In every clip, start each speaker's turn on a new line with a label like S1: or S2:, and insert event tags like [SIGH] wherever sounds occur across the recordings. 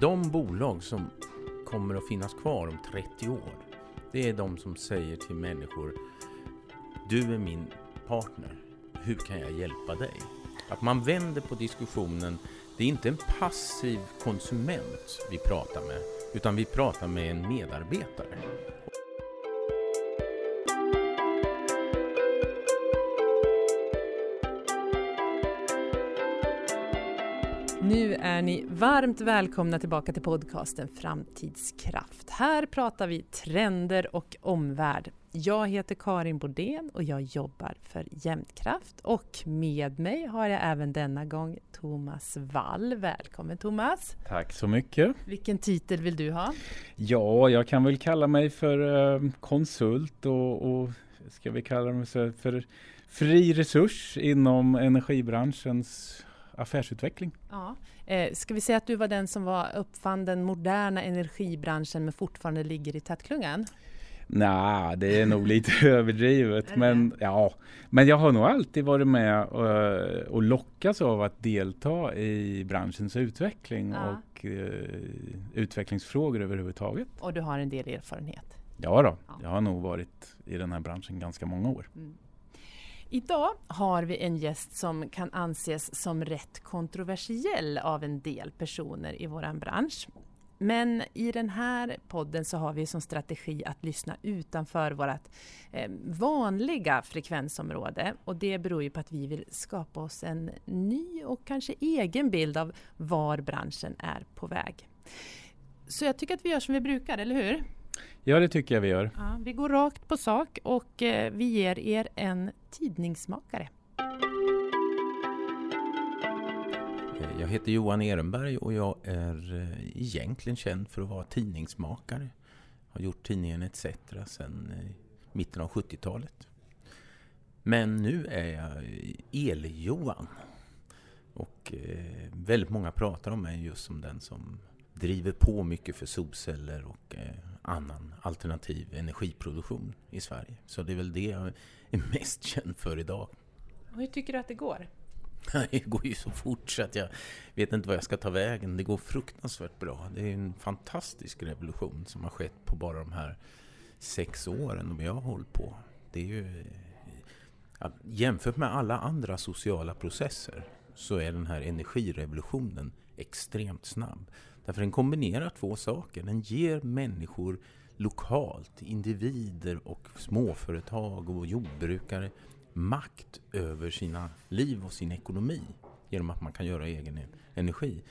S1: De bolag som kommer att finnas kvar om 30 år, det är de som säger till människor Du är min partner. Hur kan jag hjälpa dig? Att man vänder på diskussionen. Det är inte en passiv konsument vi pratar med, utan vi pratar med en medarbetare.
S2: Är ni varmt välkomna tillbaka till podcasten Framtidskraft. Här pratar vi trender och omvärld. Jag heter Karin Bodén och jag jobbar för Jämtkraft och med mig har jag även denna gång Thomas Wall. Välkommen Thomas!
S3: Tack så mycket!
S2: Vilken titel vill du ha?
S3: Ja, jag kan väl kalla mig för eh, konsult och, och ska vi kalla mig för fri resurs inom energibranschens affärsutveckling.
S2: Ja. Eh, ska vi säga att du var den som var uppfann den moderna energibranschen men fortfarande ligger i tätklungan?
S3: Nej, det är nog lite [LAUGHS] överdrivet. men, ja. men jag har nog alltid varit med och, eh, och lockats av att delta i branschens utveckling ja. och uh, utvecklingsfrågor överhuvudtaget.
S2: Och du har en del erfarenhet?
S3: Ja, då. Ja. jag har nog varit i den här branschen ganska många år. Mm.
S2: Idag har vi en gäst som kan anses som rätt kontroversiell av en del personer i vår bransch. Men i den här podden så har vi som strategi att lyssna utanför vårt eh, vanliga frekvensområde. Och det beror ju på att vi vill skapa oss en ny och kanske egen bild av var branschen är på väg. Så jag tycker att vi gör som vi brukar, eller hur?
S3: Ja, det tycker jag vi gör.
S2: Ja, vi går rakt på sak och eh, vi ger er en tidningsmakare.
S1: Eh, jag heter Johan Ehrenberg och jag är eh, egentligen känd för att vara tidningsmakare. Har gjort tidningen ETC sedan mitten av 70-talet. Men nu är jag El-Johan. Och väldigt många pratar om mig just som den som driver på mycket för solceller och annan alternativ energiproduktion i Sverige. Så det är väl det jag är mest känd för idag.
S2: Och hur tycker du att det går? [LAUGHS]
S1: Det går ju så fort så att jag vet inte vad jag ska ta vägen. Det går fruktansvärt bra. Det är en fantastisk revolution som har skett på bara de här sex åren vi har hållit på. Det är ju, jämfört med alla andra sociala processer så är den här energirevolutionen extremt snabb. Därför den kombinerar två saker. Den ger människor lokalt, individer och småföretag och jordbrukare makt över sina liv och sin ekonomi genom att man kan göra egen energi.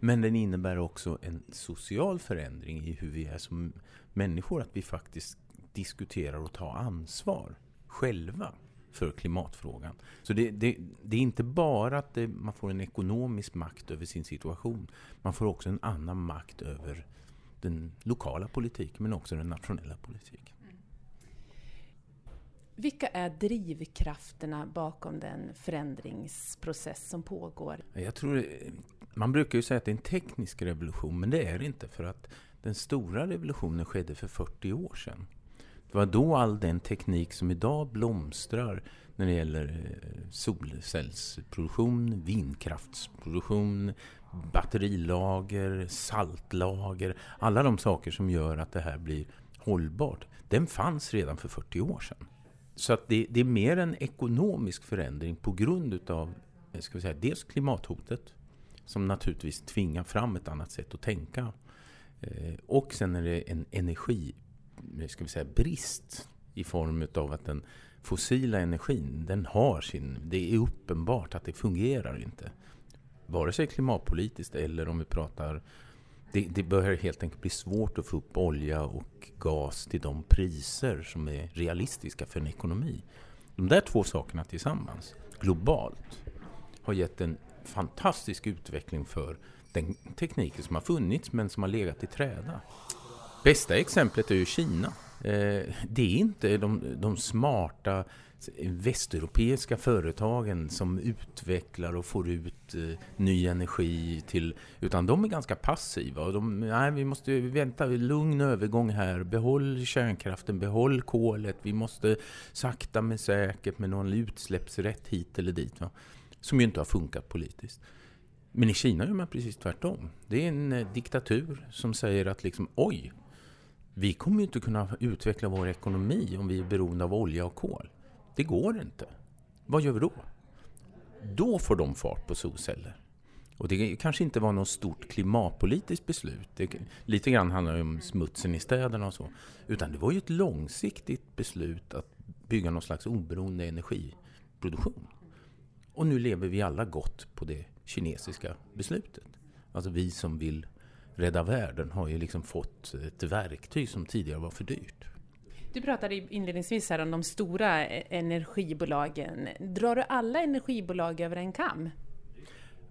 S1: Men den innebär också en social förändring i hur vi är som människor, att vi faktiskt diskuterar och tar ansvar själva för klimatfrågan. Så det, det, det är inte bara att det, man får en ekonomisk makt över sin situation. Man får också en annan makt över den lokala politiken men också den nationella politiken. Mm.
S2: Vilka är drivkrafterna bakom den förändringsprocess som pågår?
S1: Jag tror, man brukar ju säga att det är en teknisk revolution, men det är det inte. För att den stora revolutionen skedde för 40 år sedan. Det var då all den teknik som idag blomstrar när det gäller eh, solcellsproduktion, vindkraftsproduktion, batterilager, saltlager, alla de saker som gör att det här blir hållbart. Den fanns redan för 40 år sedan. Så att det, det är mer en ekonomisk förändring på grund utav eh, ska vi säga, dels klimathotet som naturligtvis tvingar fram ett annat sätt att tänka. Eh, och sen är det en energi Eh, ska vi säga, brist i form av att den fossila energin, den har sin... Det är uppenbart att det fungerar inte. Vare sig klimatpolitiskt eller om vi pratar... Det, det börjar helt enkelt bli svårt att få upp olja och gas till de priser som är realistiska för en ekonomi. De där två sakerna tillsammans, globalt, har gett en fantastisk utveckling för den tekniken som har funnits men som har legat i träda. Bästa exemplet är ju Kina. Eh, det är inte de, de smarta västeuropeiska företagen som utvecklar och får ut eh, ny energi till, utan de är ganska passiva. Och de, nej, vi måste vänta, lugn övergång här, behåll kärnkraften, behåll kolet, vi måste sakta men säkert med någon utsläppsrätt hit eller dit. Va? Som ju inte har funkat politiskt. Men i Kina gör man precis tvärtom. Det är en eh, diktatur som säger att liksom, oj, vi kommer ju inte kunna utveckla vår ekonomi om vi är beroende av olja och kol. Det går inte. Vad gör vi då? Då får de fart på solceller. Och det kanske inte var något stort klimatpolitiskt beslut. Det, lite grann handlar det om smutsen i städerna och så. Utan det var ju ett långsiktigt beslut att bygga någon slags oberoende energiproduktion. Och nu lever vi alla gott på det kinesiska beslutet. Alltså vi som vill rädda världen har ju liksom fått ett verktyg som tidigare var för dyrt.
S2: Du pratade inledningsvis här om de stora energibolagen. Drar du alla energibolag över en kam?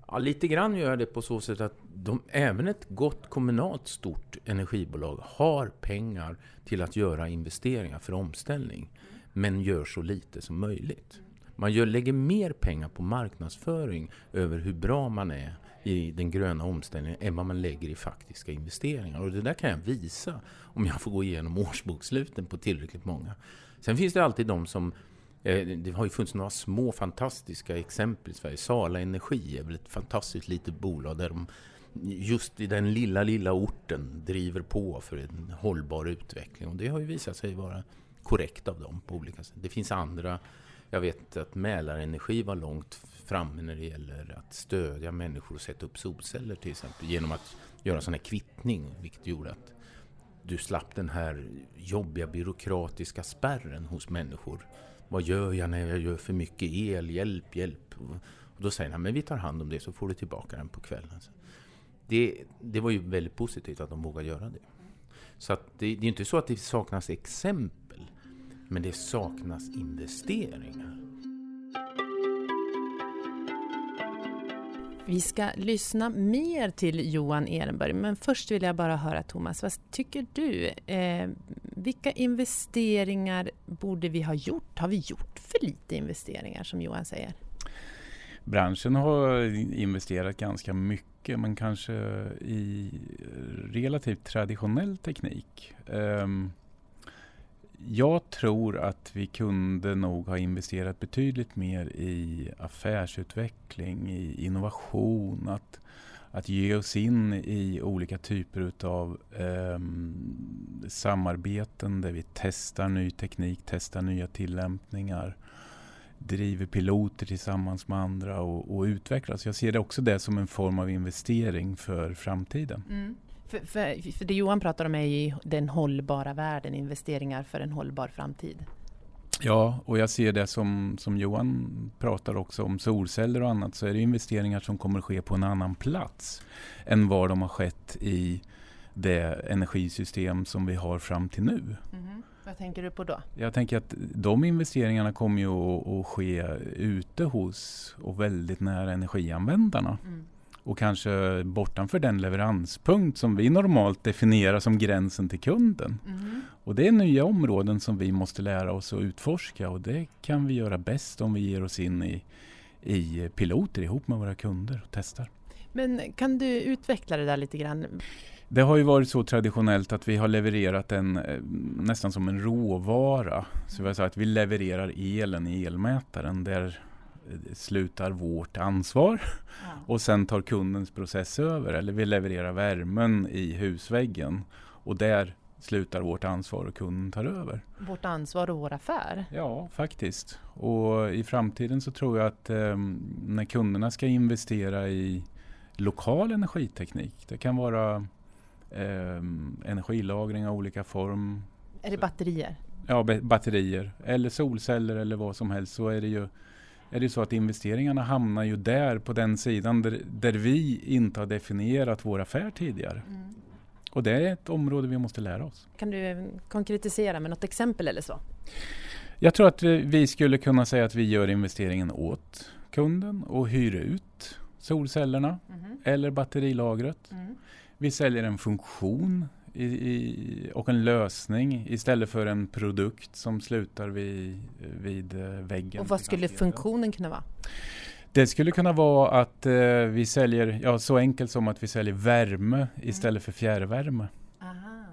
S1: Ja, lite grann gör jag det på så sätt att de, även ett gott kommunalt stort energibolag har pengar till att göra investeringar för omställning. Men gör så lite som möjligt. Man gör, lägger mer pengar på marknadsföring över hur bra man är i den gröna omställningen än vad man lägger i faktiska investeringar. Och det där kan jag visa om jag får gå igenom årsboksluten på tillräckligt många. Sen finns det alltid de som eh, det har ju funnits några små fantastiska exempel i Sverige. Sala Energi är väl ett fantastiskt litet bolag där de just i den lilla, lilla orten driver på för en hållbar utveckling. Och det har ju visat sig vara korrekt av dem på olika sätt. Det finns andra jag vet att Mälarenergi var långt framme när det gäller att stödja människor att sätta upp solceller till exempel genom att göra sån här kvittning vilket gjorde att du slapp den här jobbiga byråkratiska spärren hos människor. Vad gör jag när jag gör för mycket el? Hjälp, hjälp. Och då säger han, men vi tar hand om det så får du tillbaka den på kvällen. Det, det var ju väldigt positivt att de vågade göra det. Så att det, det är inte så att det saknas exempel men det saknas investeringar.
S2: Vi ska lyssna mer till Johan Ehrenberg, men först vill jag bara höra Thomas, vad tycker du? Eh, vilka investeringar borde vi ha gjort? Har vi gjort för lite investeringar som Johan säger?
S3: Branschen har investerat ganska mycket men kanske i relativt traditionell teknik. Um, jag tror att vi kunde nog ha investerat betydligt mer i affärsutveckling, i innovation, att, att ge oss in i olika typer utav eh, samarbeten där vi testar ny teknik, testar nya tillämpningar, driver piloter tillsammans med andra och, och utvecklas. Jag ser det också det som en form av investering för framtiden. Mm.
S2: För, för, för, det Johan pratar om är ju den hållbara världen, investeringar för en hållbar framtid.
S3: Ja, och jag ser det som, som Johan pratar också om solceller och annat så är det investeringar som kommer ske på en annan plats än var de har skett i det energisystem som vi har fram till nu. Mm
S2: -hmm. Vad tänker du på då?
S3: Jag tänker att de investeringarna kommer ju att, att ske ute hos och väldigt nära energianvändarna. Mm och kanske bortanför den leveranspunkt som vi normalt definierar som gränsen till kunden. Mm. Och det är nya områden som vi måste lära oss att utforska och det kan vi göra bäst om vi ger oss in i, i piloter ihop med våra kunder och testar.
S2: Men kan du utveckla det där lite grann?
S3: Det har ju varit så traditionellt att vi har levererat en eh, nästan som en råvara. Så vi, att vi levererar elen i elmätaren där slutar vårt ansvar ja. och sen tar kundens process över. Eller vi levererar värmen i husväggen och där slutar vårt ansvar och kunden tar över.
S2: Vårt ansvar och vår affär?
S3: Ja, faktiskt. Och i framtiden så tror jag att eh, när kunderna ska investera i lokal energiteknik, det kan vara eh, energilagring av olika form.
S2: Är det batterier?
S3: Ja, batterier eller solceller eller vad som helst så är det ju är det så att investeringarna hamnar ju där på den sidan där, där vi inte har definierat vår affär tidigare. Mm. Och det är ett område vi måste lära oss.
S2: Kan du konkretisera med något exempel eller så?
S3: Jag tror att vi skulle kunna säga att vi gör investeringen åt kunden och hyr ut solcellerna mm. eller batterilagret. Mm. Vi säljer en funktion i, i, och en lösning istället för en produkt som slutar vid, vid eh, väggen.
S2: Och vad skulle funktionen kunna vara?
S3: Det skulle kunna vara att eh, vi säljer, ja så enkelt som att vi säljer värme mm. istället för fjärrvärme.
S2: Aha,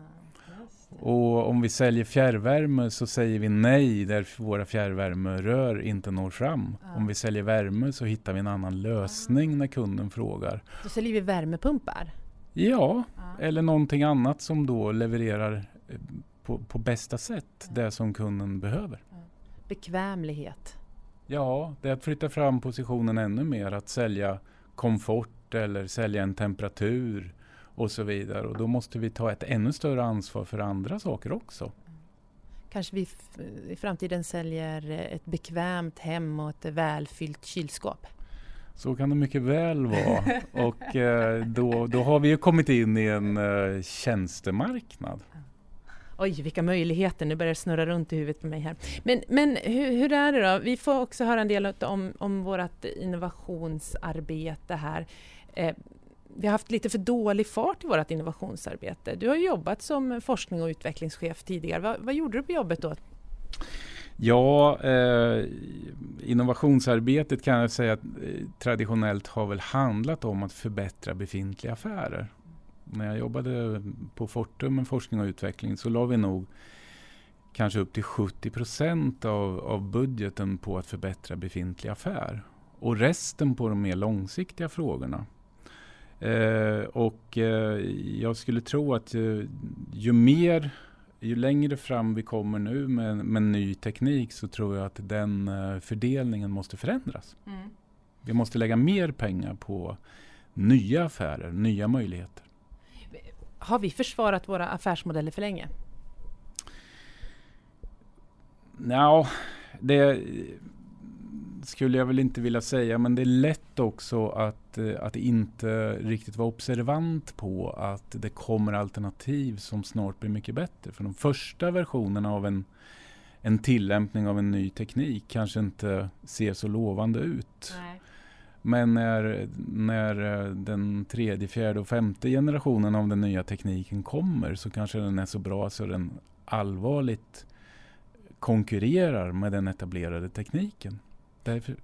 S3: Och om vi säljer fjärrvärme så säger vi nej där våra fjärrvärmerör inte når fram. Ja. Om vi säljer värme så hittar vi en annan lösning när kunden frågar.
S2: Då säljer vi värmepumpar?
S3: Ja, ja. eller någonting annat som då levererar eh, på, på bästa sätt ja. det som kunden behöver.
S2: Bekvämlighet?
S3: Ja, det är att flytta fram positionen ännu mer. Att sälja komfort eller sälja en temperatur och så vidare. Och då måste vi ta ett ännu större ansvar för andra saker också.
S2: Kanske vi i framtiden säljer ett bekvämt hem och ett välfyllt kylskåp?
S3: Så kan det mycket väl vara. Och eh, då, då har vi ju kommit in i en eh, tjänstemarknad.
S2: Oj, vilka möjligheter! Nu börjar det snurra runt i huvudet på mig här. Men, men hur, hur är det då? Vi får också höra en del om, om vårt innovationsarbete här. Eh, vi har haft lite för dålig fart i vårt innovationsarbete. Du har jobbat som forskning och utvecklingschef tidigare. Vad, vad gjorde du på jobbet då?
S3: Ja, eh, innovationsarbetet kan jag säga att eh, traditionellt har väl handlat om att förbättra befintliga affärer. När jag jobbade på Fortum med forskning och utveckling så la vi nog kanske upp till 70 procent av, av budgeten på att förbättra befintlig affär. Och resten på de mer långsiktiga frågorna. Eh, och eh, jag skulle tro att ju, ju, mer, ju längre fram vi kommer nu med, med ny teknik så tror jag att den eh, fördelningen måste förändras. Mm. Vi måste lägga mer pengar på nya affärer, nya möjligheter.
S2: Har vi försvarat våra affärsmodeller för länge?
S3: Ja, det skulle jag väl inte vilja säga, men det är lätt också att, eh, att inte riktigt vara observant på att det kommer alternativ som snart blir mycket bättre. För de första versionerna av en, en tillämpning av en ny teknik kanske inte ser så lovande ut. Nej. Men när, när eh, den tredje, fjärde och femte generationen av den nya tekniken kommer så kanske den är så bra så den allvarligt konkurrerar med den etablerade tekniken. Därför,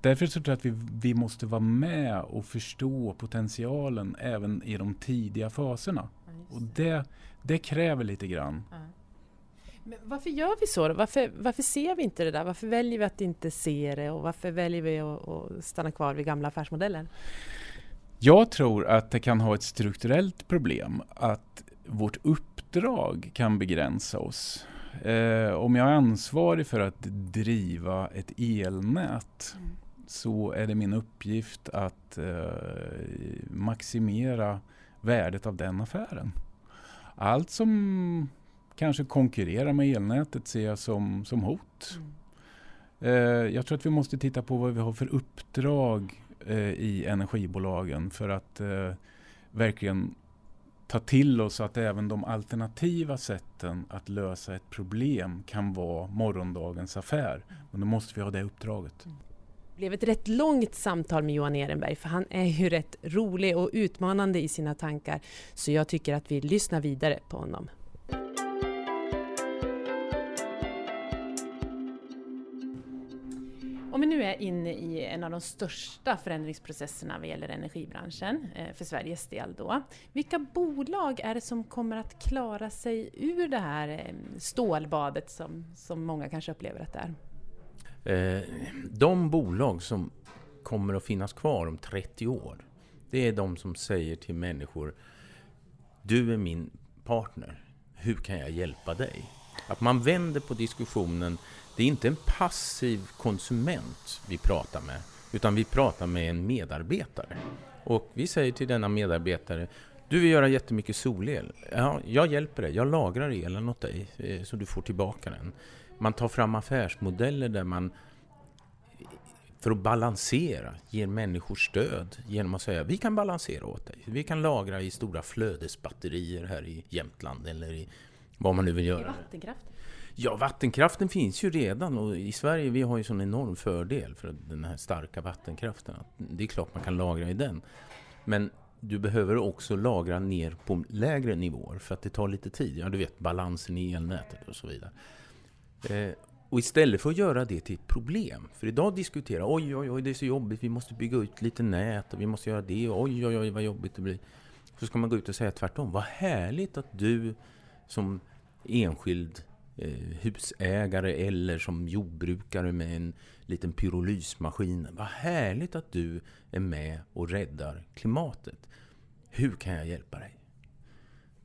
S3: därför så tror jag att vi, vi måste vara med och förstå potentialen även i de tidiga faserna. Ja, och det, det kräver lite grann. Ja.
S2: Men varför gör vi så? Då? Varför, varför ser vi inte det där? Varför väljer vi att inte se det? Och varför väljer vi att, att stanna kvar vid gamla affärsmodeller?
S3: Jag tror att det kan ha ett strukturellt problem. Att vårt uppdrag kan begränsa oss. Eh, om jag är ansvarig för att driva ett elnät mm. så är det min uppgift att eh, maximera värdet av den affären. Allt som kanske konkurrerar med elnätet ser jag som, som hot. Mm. Eh, jag tror att vi måste titta på vad vi har för uppdrag eh, i energibolagen för att eh, verkligen ta till oss att även de alternativa sätten att lösa ett problem kan vara morgondagens affär. Men då måste vi ha det uppdraget.
S2: Det blev ett rätt långt samtal med Johan Ehrenberg för han är ju rätt rolig och utmanande i sina tankar. Så jag tycker att vi lyssnar vidare på honom. Om vi nu är inne i en av de största förändringsprocesserna vad gäller energibranschen, eh, för Sveriges del då. Vilka bolag är det som kommer att klara sig ur det här eh, stålbadet som, som många kanske upplever att det
S1: är? Eh, de bolag som kommer att finnas kvar om 30 år, det är de som säger till människor Du är min partner, hur kan jag hjälpa dig? Att man vänder på diskussionen det är inte en passiv konsument vi pratar med, utan vi pratar med en medarbetare. Och vi säger till denna medarbetare, du vill göra jättemycket solel. Ja, jag hjälper dig, jag lagrar elen åt dig eh, så du får tillbaka den. Man tar fram affärsmodeller där man för att balansera ger människor stöd genom att säga vi kan balansera åt dig. Vi kan lagra i stora flödesbatterier här i Jämtland eller i vad man nu vill göra.
S2: Vattenkraft?
S1: Ja, vattenkraften finns ju redan och i Sverige vi har ju sån enorm fördel för den här starka vattenkraften. Det är klart man kan lagra i den. Men du behöver också lagra ner på lägre nivåer för att det tar lite tid. Ja, du vet balansen i elnätet och så vidare. Eh, och istället för att göra det till ett problem. För idag diskuterar oj, oj, oj, det är så jobbigt, vi måste bygga ut lite nät och vi måste göra det. Oj, oj, oj, vad jobbigt det blir. Så ska man gå ut och säga tvärtom. Vad härligt att du som enskild Eh, husägare eller som jordbrukare med en liten pyrolysmaskin. Vad härligt att du är med och räddar klimatet. Hur kan jag hjälpa dig?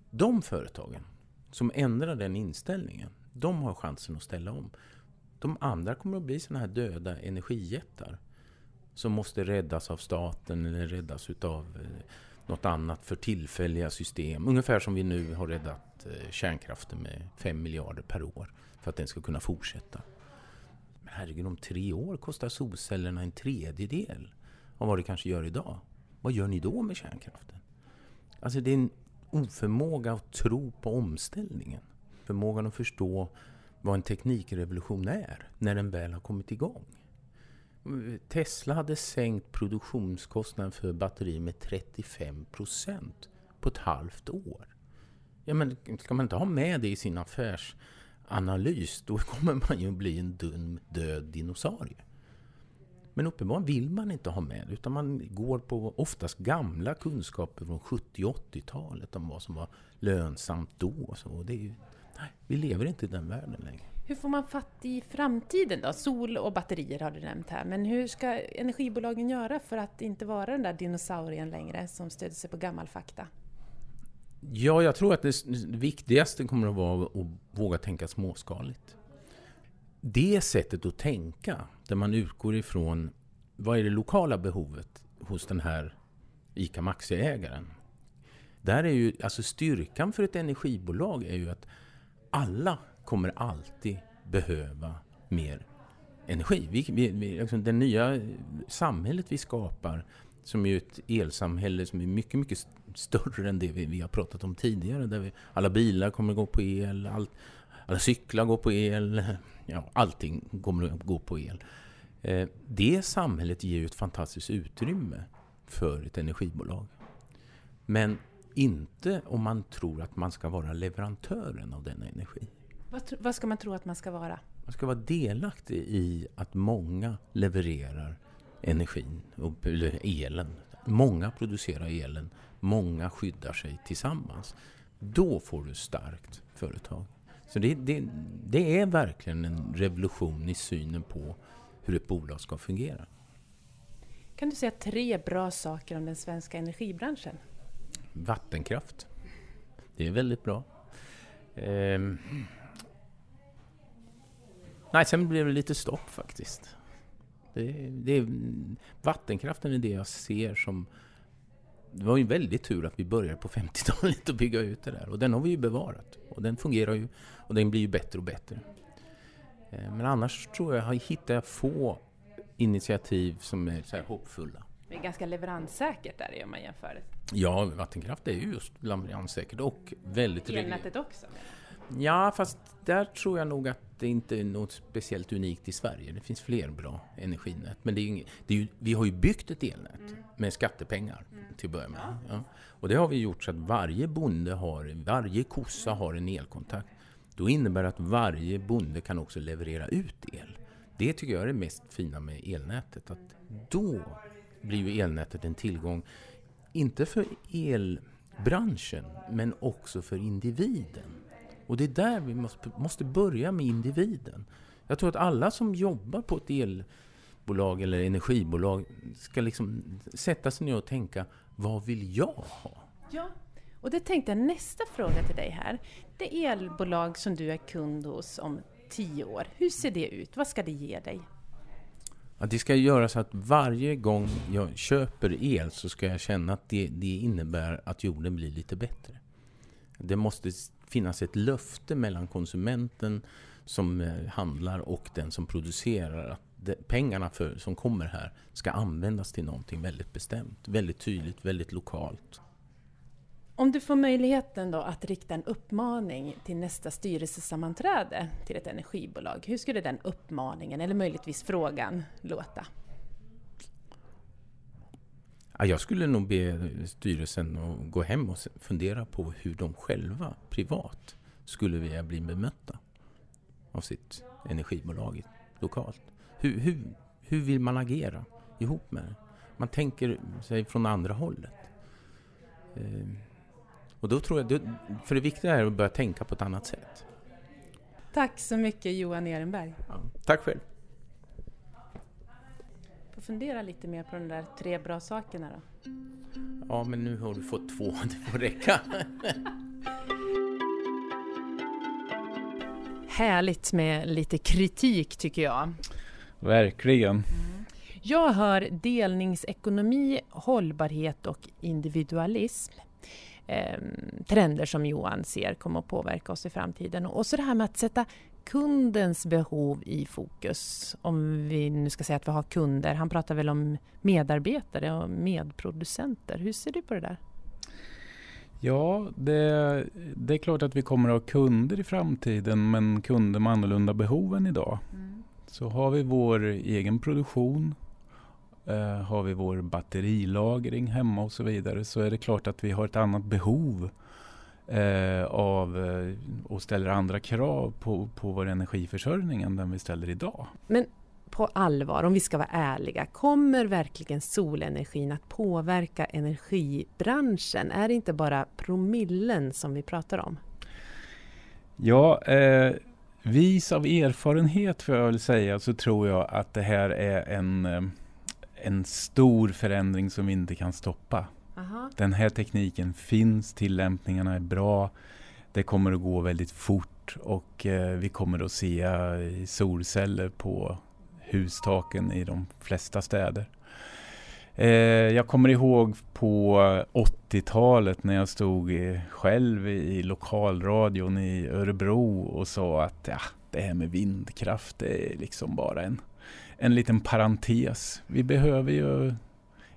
S1: De företagen som ändrar den inställningen, de har chansen att ställa om. De andra kommer att bli sådana här döda energijättar som måste räddas av staten eller räddas utav eh, något annat för tillfälliga system. Ungefär som vi nu har räddat eh, kärnkraften med 5 miljarder per år för att den ska kunna fortsätta. Men herregud, om tre år kostar solcellerna en tredjedel av vad det kanske gör idag. Vad gör ni då med kärnkraften? Alltså det är en oförmåga att tro på omställningen. Förmågan att förstå vad en teknikrevolution är när den väl har kommit igång. Tesla hade sänkt produktionskostnaden för batteri med 35 procent på ett halvt år. Ja, men ska man inte ha med det i sin affärsanalys, då kommer man ju bli en dum, död dinosaurie. Men uppenbarligen vill man inte ha med det, utan man går på oftast gamla kunskaper från 70 80-talet om vad som var lönsamt då. Och så. det är ju, nej, vi lever inte i den världen längre.
S2: Hur får man fatt i framtiden då? Sol och batterier har du nämnt här, men hur ska energibolagen göra för att inte vara den där dinosaurien längre som stöder sig på gammal fakta?
S1: Ja, jag tror att det viktigaste kommer att vara att våga tänka småskaligt. Det sättet att tänka, där man utgår ifrån vad är det lokala behovet hos den här ICA Maxi-ägaren? Där är ju, alltså styrkan för ett energibolag är ju att alla kommer alltid behöva mer energi. Vi, vi, vi, liksom det nya samhället vi skapar, som är ett elsamhälle som är mycket, mycket större än det vi, vi har pratat om tidigare. Där vi, alla bilar kommer att gå på el, all, alla cyklar går på el, [LAUGHS] ja, allting kommer att gå på el. Eh, det samhället ger ju ett fantastiskt utrymme för ett energibolag. Men inte om man tror att man ska vara leverantören av denna energi.
S2: Vad, vad ska man tro att man ska vara?
S1: Man ska vara delaktig i att många levererar energin, eller elen. Många producerar elen, många skyddar sig tillsammans. Då får du starkt företag. Så det, det, det är verkligen en revolution i synen på hur ett bolag ska fungera.
S2: Kan du säga tre bra saker om den svenska energibranschen?
S1: Vattenkraft. Det är väldigt bra. Ehm Nej, sen blev det lite stopp faktiskt. Det, det, vattenkraften är det jag ser som... Det var ju väldigt tur att vi började på 50-talet att bygga ut det där. Och den har vi ju bevarat. Och den fungerar ju. Och den blir ju bättre och bättre. Eh, men annars tror jag, hittar jag få initiativ som är så här hoppfulla.
S2: Det är ganska leveranssäkert där om man jämför.
S1: Ja, vattenkraft är ju just leveranssäkert och väldigt...
S2: Elnätet också?
S1: Ja, fast där tror jag nog att det inte är något speciellt unikt i Sverige. Det finns fler bra energinät. Men det är inget, det är ju, vi har ju byggt ett elnät mm. med skattepengar mm. till att börja med. Ja. Ja. Och det har vi gjort så att varje bonde har, varje kossa har en elkontakt. Då innebär det att varje bonde kan också leverera ut el. Det tycker jag är det mest fina med elnätet. Att då blir ju elnätet en tillgång, inte för elbranschen, men också för individen. Och det är där vi måste, måste börja med individen. Jag tror att alla som jobbar på ett elbolag eller energibolag ska liksom sätta sig ner och tänka, vad vill jag ha?
S2: Ja, och det tänkte jag nästa fråga till dig här. Det elbolag som du är kund hos om tio år, hur ser det ut? Vad ska det ge dig?
S1: Ja, det ska göra så att varje gång jag köper el så ska jag känna att det, det innebär att jorden blir lite bättre. Det måste finnas ett löfte mellan konsumenten som eh, handlar och den som producerar. Att pengarna för, som kommer här ska användas till någonting väldigt bestämt, väldigt tydligt, väldigt lokalt.
S2: Om du får möjligheten då att rikta en uppmaning till nästa styrelsesammanträde till ett energibolag, hur skulle den uppmaningen, eller möjligtvis frågan, låta?
S1: Ja, jag skulle nog be styrelsen att gå hem och fundera på hur de själva, privat, skulle vilja bli bemötta av sitt energibolag lokalt. Hur, hur, hur vill man agera ihop med det? Man tänker sig från andra hållet. Eh, och då tror jag, för det viktiga är att börja tänka på ett annat sätt.
S2: Tack så mycket Johan Ehrenberg.
S1: Ja, tack själv.
S2: Fundera lite mer på de där tre bra sakerna då.
S1: Ja, men nu har du fått två, det får räcka. [LAUGHS]
S2: Härligt med lite kritik tycker jag.
S3: Verkligen.
S2: Jag hör delningsekonomi, hållbarhet och individualism. Eh, trender som Johan ser kommer att påverka oss i framtiden. Och så det här med att sätta kundens behov i fokus. Om vi nu ska säga att vi har kunder. Han pratar väl om medarbetare och medproducenter. Hur ser du på det där?
S3: Ja, det, det är klart att vi kommer att ha kunder i framtiden men kunder med annorlunda behov än idag. Mm. Så har vi vår egen produktion, eh, har vi vår batterilagring hemma och så vidare så är det klart att vi har ett annat behov eh, av eh, och ställer andra krav på, på vår energiförsörjning än den vi ställer idag.
S2: Men på allvar, om vi ska vara ärliga, kommer verkligen solenergin att påverka energibranschen? Är det inte bara promillen som vi pratar om?
S3: Ja, eh, vis av erfarenhet får jag väl säga så tror jag att det här är en, eh, en stor förändring som vi inte kan stoppa. Aha. Den här tekniken finns, tillämpningarna är bra. Det kommer att gå väldigt fort och eh, vi kommer att se eh, solceller på hustaken i de flesta städer. Eh, jag kommer ihåg på 80-talet när jag stod eh, själv i lokalradion i Örebro och sa att ja, det här med vindkraft det är liksom bara en, en liten parentes. Vi behöver ju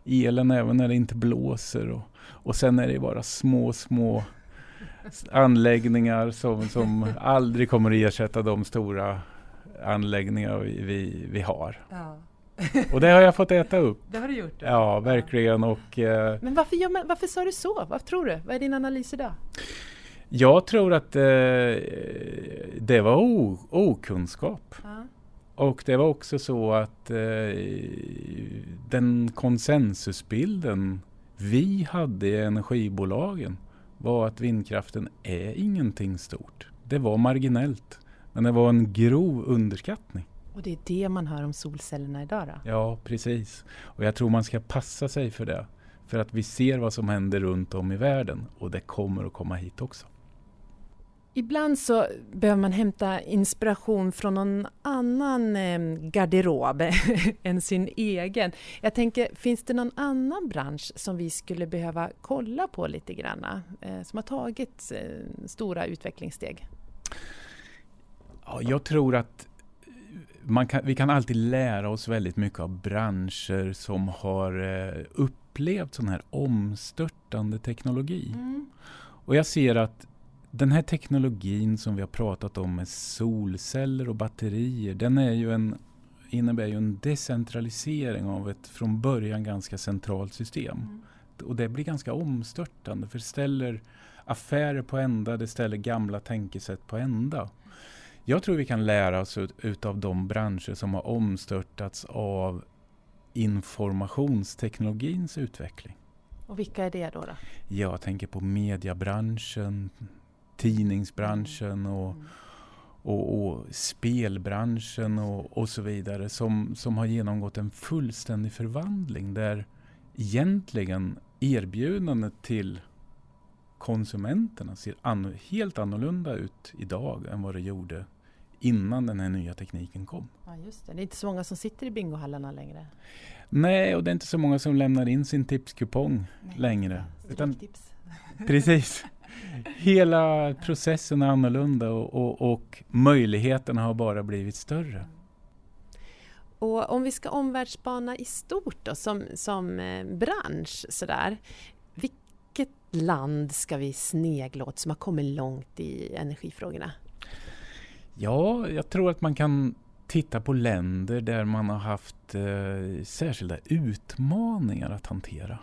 S3: elen även när det inte blåser och, och sen är det bara små, små anläggningar som, som aldrig kommer att ersätta de stora anläggningar vi, vi, vi har. Ja. och det har jag fått äta upp.
S2: Det har du gjort? Då.
S3: Ja, verkligen. Och,
S2: eh, men varför, ja, men varför sa du så? Vad tror du? Vad är din analys idag?
S3: Jag tror att eh, det var okunskap. Ja. Och det var också så att eh, den konsensusbilden vi hade i energibolagen var att vindkraften är ingenting stort. Det var marginellt. Men det var en grov underskattning.
S2: Och det är det man hör om solcellerna idag då?
S3: Ja, precis. Och jag tror man ska passa sig för det. För att vi ser vad som händer runt om i världen och det kommer att komma hit också.
S2: Ibland så behöver man hämta inspiration från någon annan eh, garderob [LAUGHS] än sin egen. Jag tänker, finns det någon annan bransch som vi skulle behöva kolla på lite grann? Eh, som har tagit eh, stora utvecklingssteg?
S3: Ja, jag tror att kan, vi kan alltid lära oss väldigt mycket av branscher som har eh, upplevt sån här omstörtande teknologi. Mm. Och jag ser att den här teknologin som vi har pratat om med solceller och batterier, den är ju en, innebär ju en decentralisering av ett från början ganska centralt system. Mm. Och det blir ganska omstörtande för det ställer affärer på ända, det ställer gamla tänkesätt på ända. Jag tror vi kan lära oss ut, utav de branscher som har omstörtats av informationsteknologins utveckling.
S2: Och vilka är det då? då?
S3: Jag tänker på mediebranschen, tidningsbranschen mm. och, och, och, spelbranschen och, och så vidare som, som har genomgått en fullständig förvandling där egentligen erbjudandet till konsumenterna ser an helt annorlunda ut idag än vad det gjorde innan den här nya tekniken kom.
S2: Ja, just det. det är inte så många som sitter i bingohallarna längre.
S3: Nej, och det är inte så många som lämnar in sin tipskupong längre.
S2: Utan, tips.
S3: Precis. Hela processen är annorlunda och, och, och, möjligheterna har bara blivit större.
S2: Och om vi ska omvärldsspana i stort då, som, som eh, bransch sådär. Vilket land ska vi snegla åt som har kommit långt i energifrågorna?
S3: Ja, jag tror att man kan titta på länder där man har haft eh, särskilda utmaningar att hantera.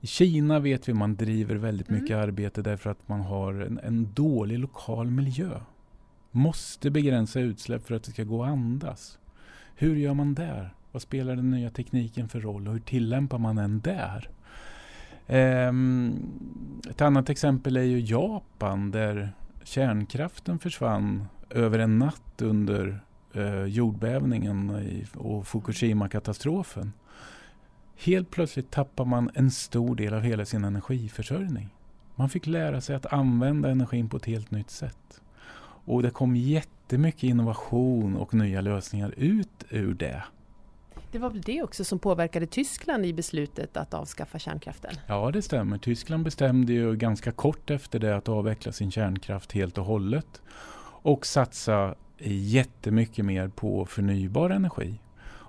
S3: I Kina vet vi man driver väldigt mycket mm. arbete därför att man har en, en, dålig lokal miljö. Måste begränsa utsläpp för att det ska gå att andas. Hur gör man där? Vad spelar den nya tekniken för roll och hur tillämpar man den där? Um, ett annat exempel är ju Japan där kärnkraften försvann över en natt under eh, jordbävningen i, och Fukushima-katastrofen. Helt plötsligt tappar man en stor del av hela sin energiförsörjning. Man fick lära sig att använda energin på ett helt nytt sätt. Och det kom jättemycket innovation och nya lösningar ut ur det.
S2: Det var väl det också som påverkade Tyskland i beslutet att avskaffa kärnkraften?
S3: Ja, det stämmer. Tyskland bestämde ju ganska kort efter det att avveckla sin kärnkraft helt och hållet och satsa jättemycket mer på förnybar energi.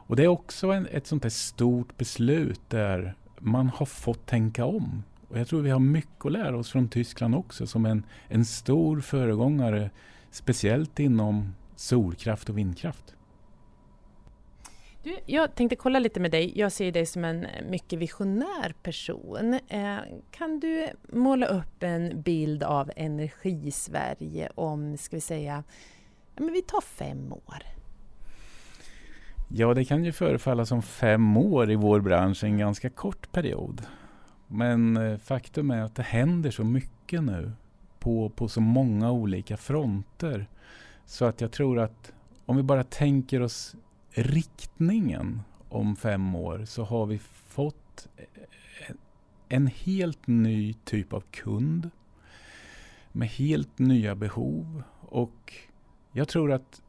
S3: Och det är också en, ett sånt här stort beslut där man har fått tänka om. Och jag tror vi har mycket att lära oss från Tyskland också som en, en stor föregångare, speciellt inom solkraft och vindkraft.
S2: Du, jag tänkte kolla lite med dig. Jag ser dig som en mycket visionär person. Eh, kan du måla upp en bild av Energisverige om, ska vi säga, ja, men vi tar fem år?
S3: Ja, det kan ju förefalla som fem år i vår bransch, en ganska kort period. Men eh, faktum är att det händer så mycket nu på, på så många olika fronter. Så att jag tror att om vi bara tänker oss riktningen om fem år så har vi fått eh, en helt ny typ av kund med helt nya behov och jag tror att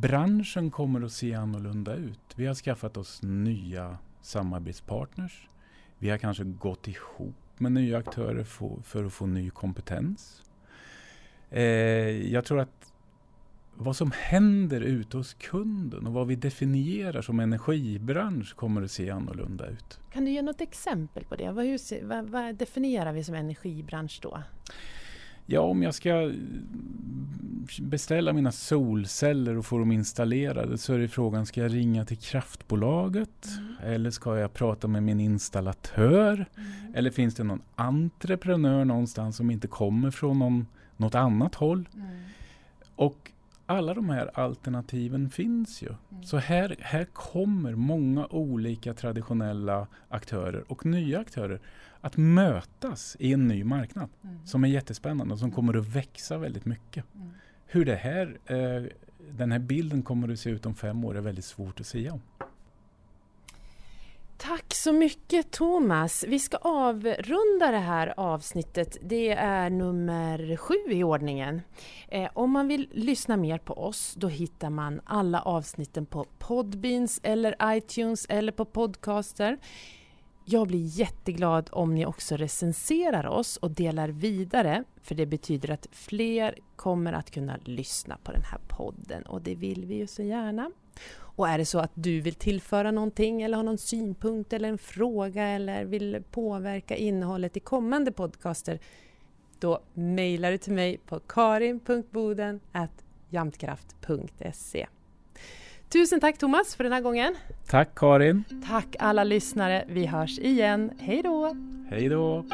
S3: branschen kommer att se annorlunda ut. Vi har skaffat oss nya samarbetspartners. Vi har kanske gått ihop med nya aktörer för, för att få ny kompetens. Eh, jag tror att vad som händer ute hos kunden och vad vi definierar som energibransch kommer att se annorlunda ut.
S2: Kan du ge något exempel på det? Vad, hur, vad, vad definierar vi som energibransch då?
S3: Ja, om jag ska beställa mina solceller och få dem installerade så är det frågan, ska jag ringa till kraftbolaget? Mm. Eller ska jag prata med min installatör? Mm. Eller finns det någon entreprenör någonstans som inte kommer från någon, något annat håll? Mm. Och alla de här alternativen finns ju. Mm. Så här, här kommer många olika traditionella aktörer och nya aktörer att mötas i en ny marknad mm. som är jättespännande och som kommer att växa väldigt mycket. Mm. Hur det här, eh, den här bilden kommer att se ut om fem år är väldigt svårt att säga om.
S2: Tack så mycket Thomas. Vi ska avrunda det här avsnittet. Det är nummer sju i ordningen. Eh, om man vill lyssna mer på oss då hittar man alla avsnitten på Podbeans eller iTunes eller på Podcaster. Jag blir jätteglad om ni också recenserar oss och delar vidare för det betyder att fler kommer att kunna lyssna på den här podden och det vill vi ju så gärna. Och är det så att du vill tillföra någonting eller har någon synpunkt eller en fråga eller vill påverka innehållet i kommande podcaster då mejlar du till mig på karin.boden.jamtkraft.se Tusen tack Thomas för den här gången.
S3: Tack Karin.
S2: Tack alla lyssnare. Vi hörs igen. Hej då!
S3: Hej då!